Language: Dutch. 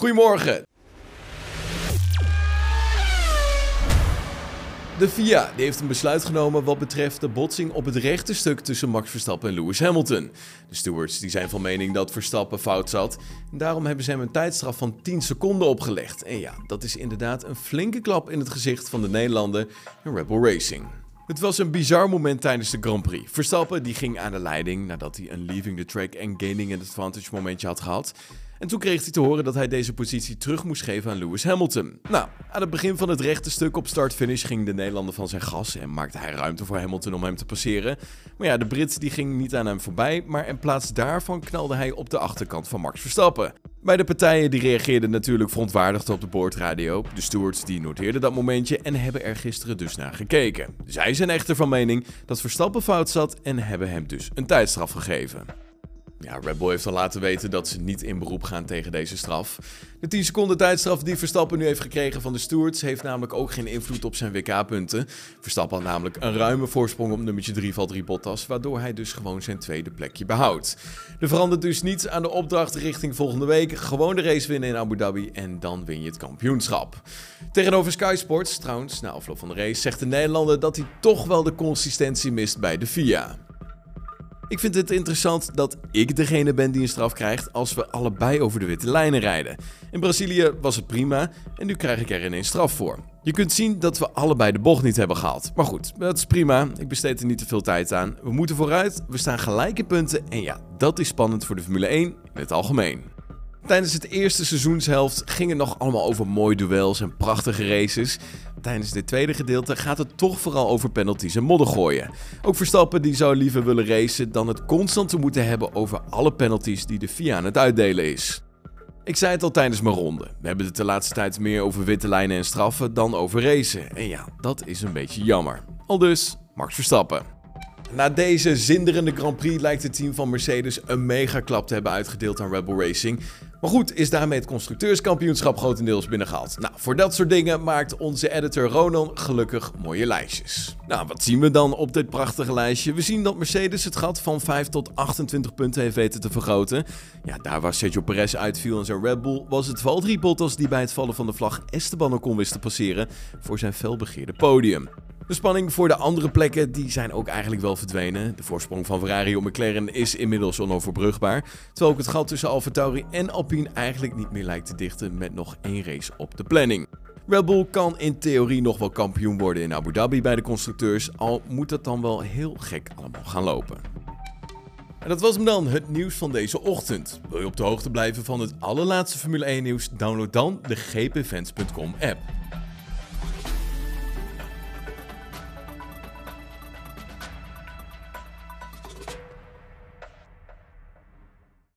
Goedemorgen. De FIA die heeft een besluit genomen wat betreft de botsing op het rechte stuk tussen Max Verstappen en Lewis Hamilton. De stewards die zijn van mening dat Verstappen fout zat. En daarom hebben ze hem een tijdstraf van 10 seconden opgelegd. En ja, dat is inderdaad een flinke klap in het gezicht van de Nederlander en Red Bull Racing. Het was een bizar moment tijdens de Grand Prix. Verstappen die ging aan de leiding nadat hij een leaving the track en gaining an advantage momentje had gehad. En toen kreeg hij te horen dat hij deze positie terug moest geven aan Lewis Hamilton. Nou, aan het begin van het rechte stuk op start-finish ging de Nederlander van zijn gas en maakte hij ruimte voor Hamilton om hem te passeren. Maar ja, de Brit die ging niet aan hem voorbij, maar in plaats daarvan knalde hij op de achterkant van Max Verstappen. Beide partijen die reageerden natuurlijk verontwaardigd op de boordradio. De stewards die noteerden dat momentje en hebben er gisteren dus naar gekeken. Zij zijn echter van mening dat Verstappen fout zat en hebben hem dus een tijdstraf gegeven. Ja, Red Bull heeft al laten weten dat ze niet in beroep gaan tegen deze straf. De 10 seconden tijdstraf die Verstappen nu heeft gekregen van de stewards heeft namelijk ook geen invloed op zijn WK-punten. Verstappen had namelijk een ruime voorsprong op nummertje 3 van 3 Bottas, waardoor hij dus gewoon zijn tweede plekje behoudt. Er verandert dus niets aan de opdracht richting volgende week. Gewoon de race winnen in Abu Dhabi en dan win je het kampioenschap. Tegenover Sky Sports, trouwens, na afloop van de race, zegt de Nederlander dat hij toch wel de consistentie mist bij de FIA. Ik vind het interessant dat ik degene ben die een straf krijgt als we allebei over de witte lijnen rijden. In Brazilië was het prima en nu krijg ik er ineens straf voor. Je kunt zien dat we allebei de bocht niet hebben gehaald. Maar goed, dat is prima. Ik besteed er niet te veel tijd aan. We moeten vooruit, we staan gelijk in punten en ja, dat is spannend voor de Formule 1 in het algemeen. Tijdens het eerste seizoenshelft ging het nog allemaal over mooie duels en prachtige races. Tijdens dit tweede gedeelte gaat het toch vooral over penalties en modder gooien. Ook Verstappen die zou liever willen racen dan het constant te moeten hebben over alle penalties die de FIA aan het uitdelen is. Ik zei het al tijdens mijn ronde. We hebben het de laatste tijd meer over witte lijnen en straffen dan over racen. En ja, dat is een beetje jammer. Al dus, Max Verstappen. Na deze zinderende Grand Prix lijkt het team van Mercedes een mega klap te hebben uitgedeeld aan Red Bull Racing. Maar goed, is daarmee het constructeurskampioenschap grotendeels binnengehaald. Nou, voor dat soort dingen maakt onze editor Ronan gelukkig mooie lijstjes. Nou, wat zien we dan op dit prachtige lijstje? We zien dat Mercedes het gat van 5 tot 28 punten heeft weten te vergroten. Ja, daar waar Sergio Perez uitviel en zijn Red Bull, was het Valtteri Bottas die bij het vallen van de vlag Esteban Ocon wist te passeren voor zijn felbegeerde podium. De spanning voor de andere plekken die zijn ook eigenlijk wel verdwenen. De voorsprong van Ferrari op McLaren is inmiddels onoverbrugbaar. Terwijl ook het gat tussen AlphaTauri en Alpine eigenlijk niet meer lijkt te dichten met nog één race op de planning. Red Bull kan in theorie nog wel kampioen worden in Abu Dhabi bij de constructeurs, al moet het dan wel heel gek allemaal gaan lopen. En dat was hem dan, het nieuws van deze ochtend. Wil je op de hoogte blijven van het allerlaatste Formule 1 nieuws? Download dan de gpfans.com app.